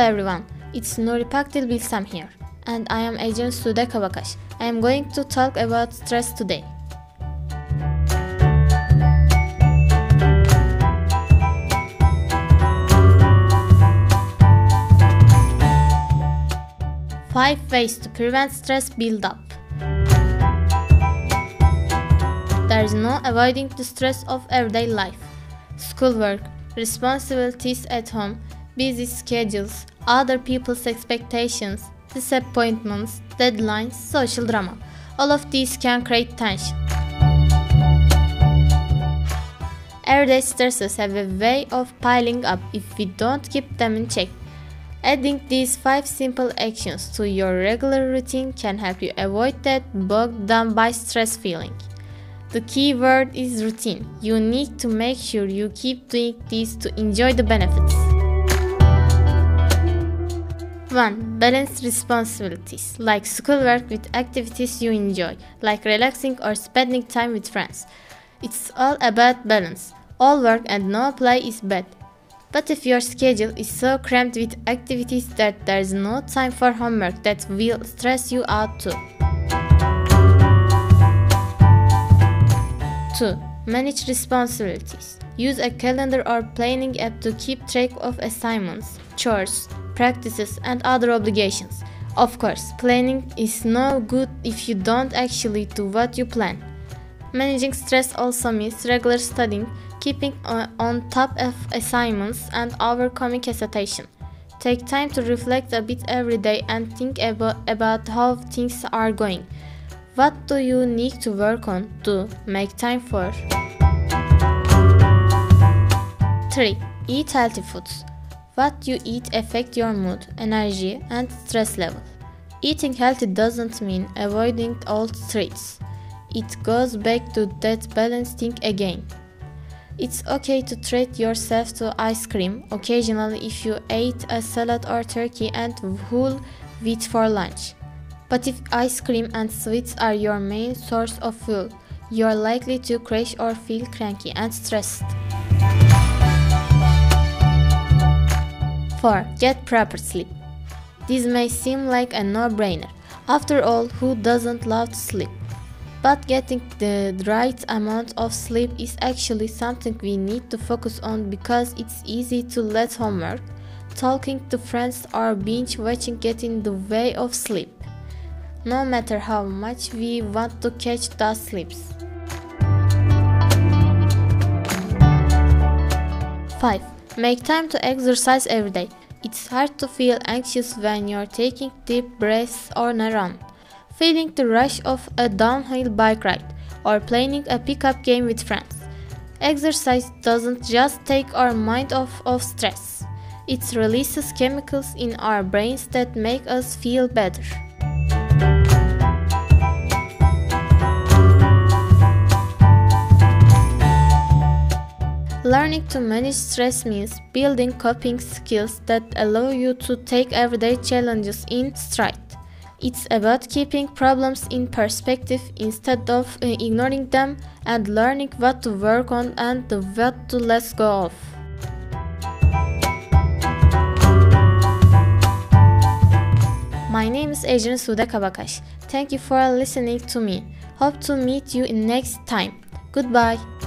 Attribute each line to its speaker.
Speaker 1: Hello everyone, it's Nuri Bilsam here, and I am Ejrin Sude Kabakash. I am going to talk about stress today. Five ways to prevent stress buildup. There is no avoiding the stress of everyday life. Schoolwork, responsibilities at home, busy schedules, other people's expectations, disappointments, deadlines, social drama. All of these can create tension. Everyday stresses have a way of piling up if we don't keep them in check. Adding these 5 simple actions to your regular routine can help you avoid that bogged down by stress feeling. The key word is routine. You need to make sure you keep doing this to enjoy the benefits. 1. Balance responsibilities, like schoolwork with activities you enjoy, like relaxing or spending time with friends. It's all about balance. All work and no play is bad. But if your schedule is so crammed with activities that there's no time for homework, that will stress you out too. 2. Manage responsibilities. Use a calendar or planning app to keep track of assignments, chores, practices, and other obligations. Of course, planning is no good if you don't actually do what you plan. Managing stress also means regular studying, keeping on top of assignments, and overcoming hesitation. Take time to reflect a bit every day and think about, about how things are going. What do you need to work on to make time for? 3. Eat healthy foods. What you eat affect your mood, energy, and stress level. Eating healthy doesn't mean avoiding all treats. It goes back to that balance thing again. It's okay to treat yourself to ice cream occasionally if you ate a salad or turkey and whole wheat for lunch. But if ice cream and sweets are your main source of fuel, you're likely to crash or feel cranky and stressed. 4. Get proper sleep. This may seem like a no brainer. After all, who doesn't love to sleep? But getting the right amount of sleep is actually something we need to focus on because it's easy to let homework, talking to friends, or binge watching get in the way of sleep. No matter how much we want to catch those sleeps. 5. Make time to exercise every day. It's hard to feel anxious when you're taking deep breaths on a run, feeling the rush of a downhill bike ride, or playing a pickup game with friends. Exercise doesn't just take our mind off of stress, it releases chemicals in our brains that make us feel better. Learning to manage stress means building coping skills that allow you to take everyday challenges in stride. It's about keeping problems in perspective instead of uh, ignoring them and learning what to work on and what to let go of. My name is Ejrin Sude Kabakash. Thank you for listening to me. Hope to meet you in next time. Goodbye.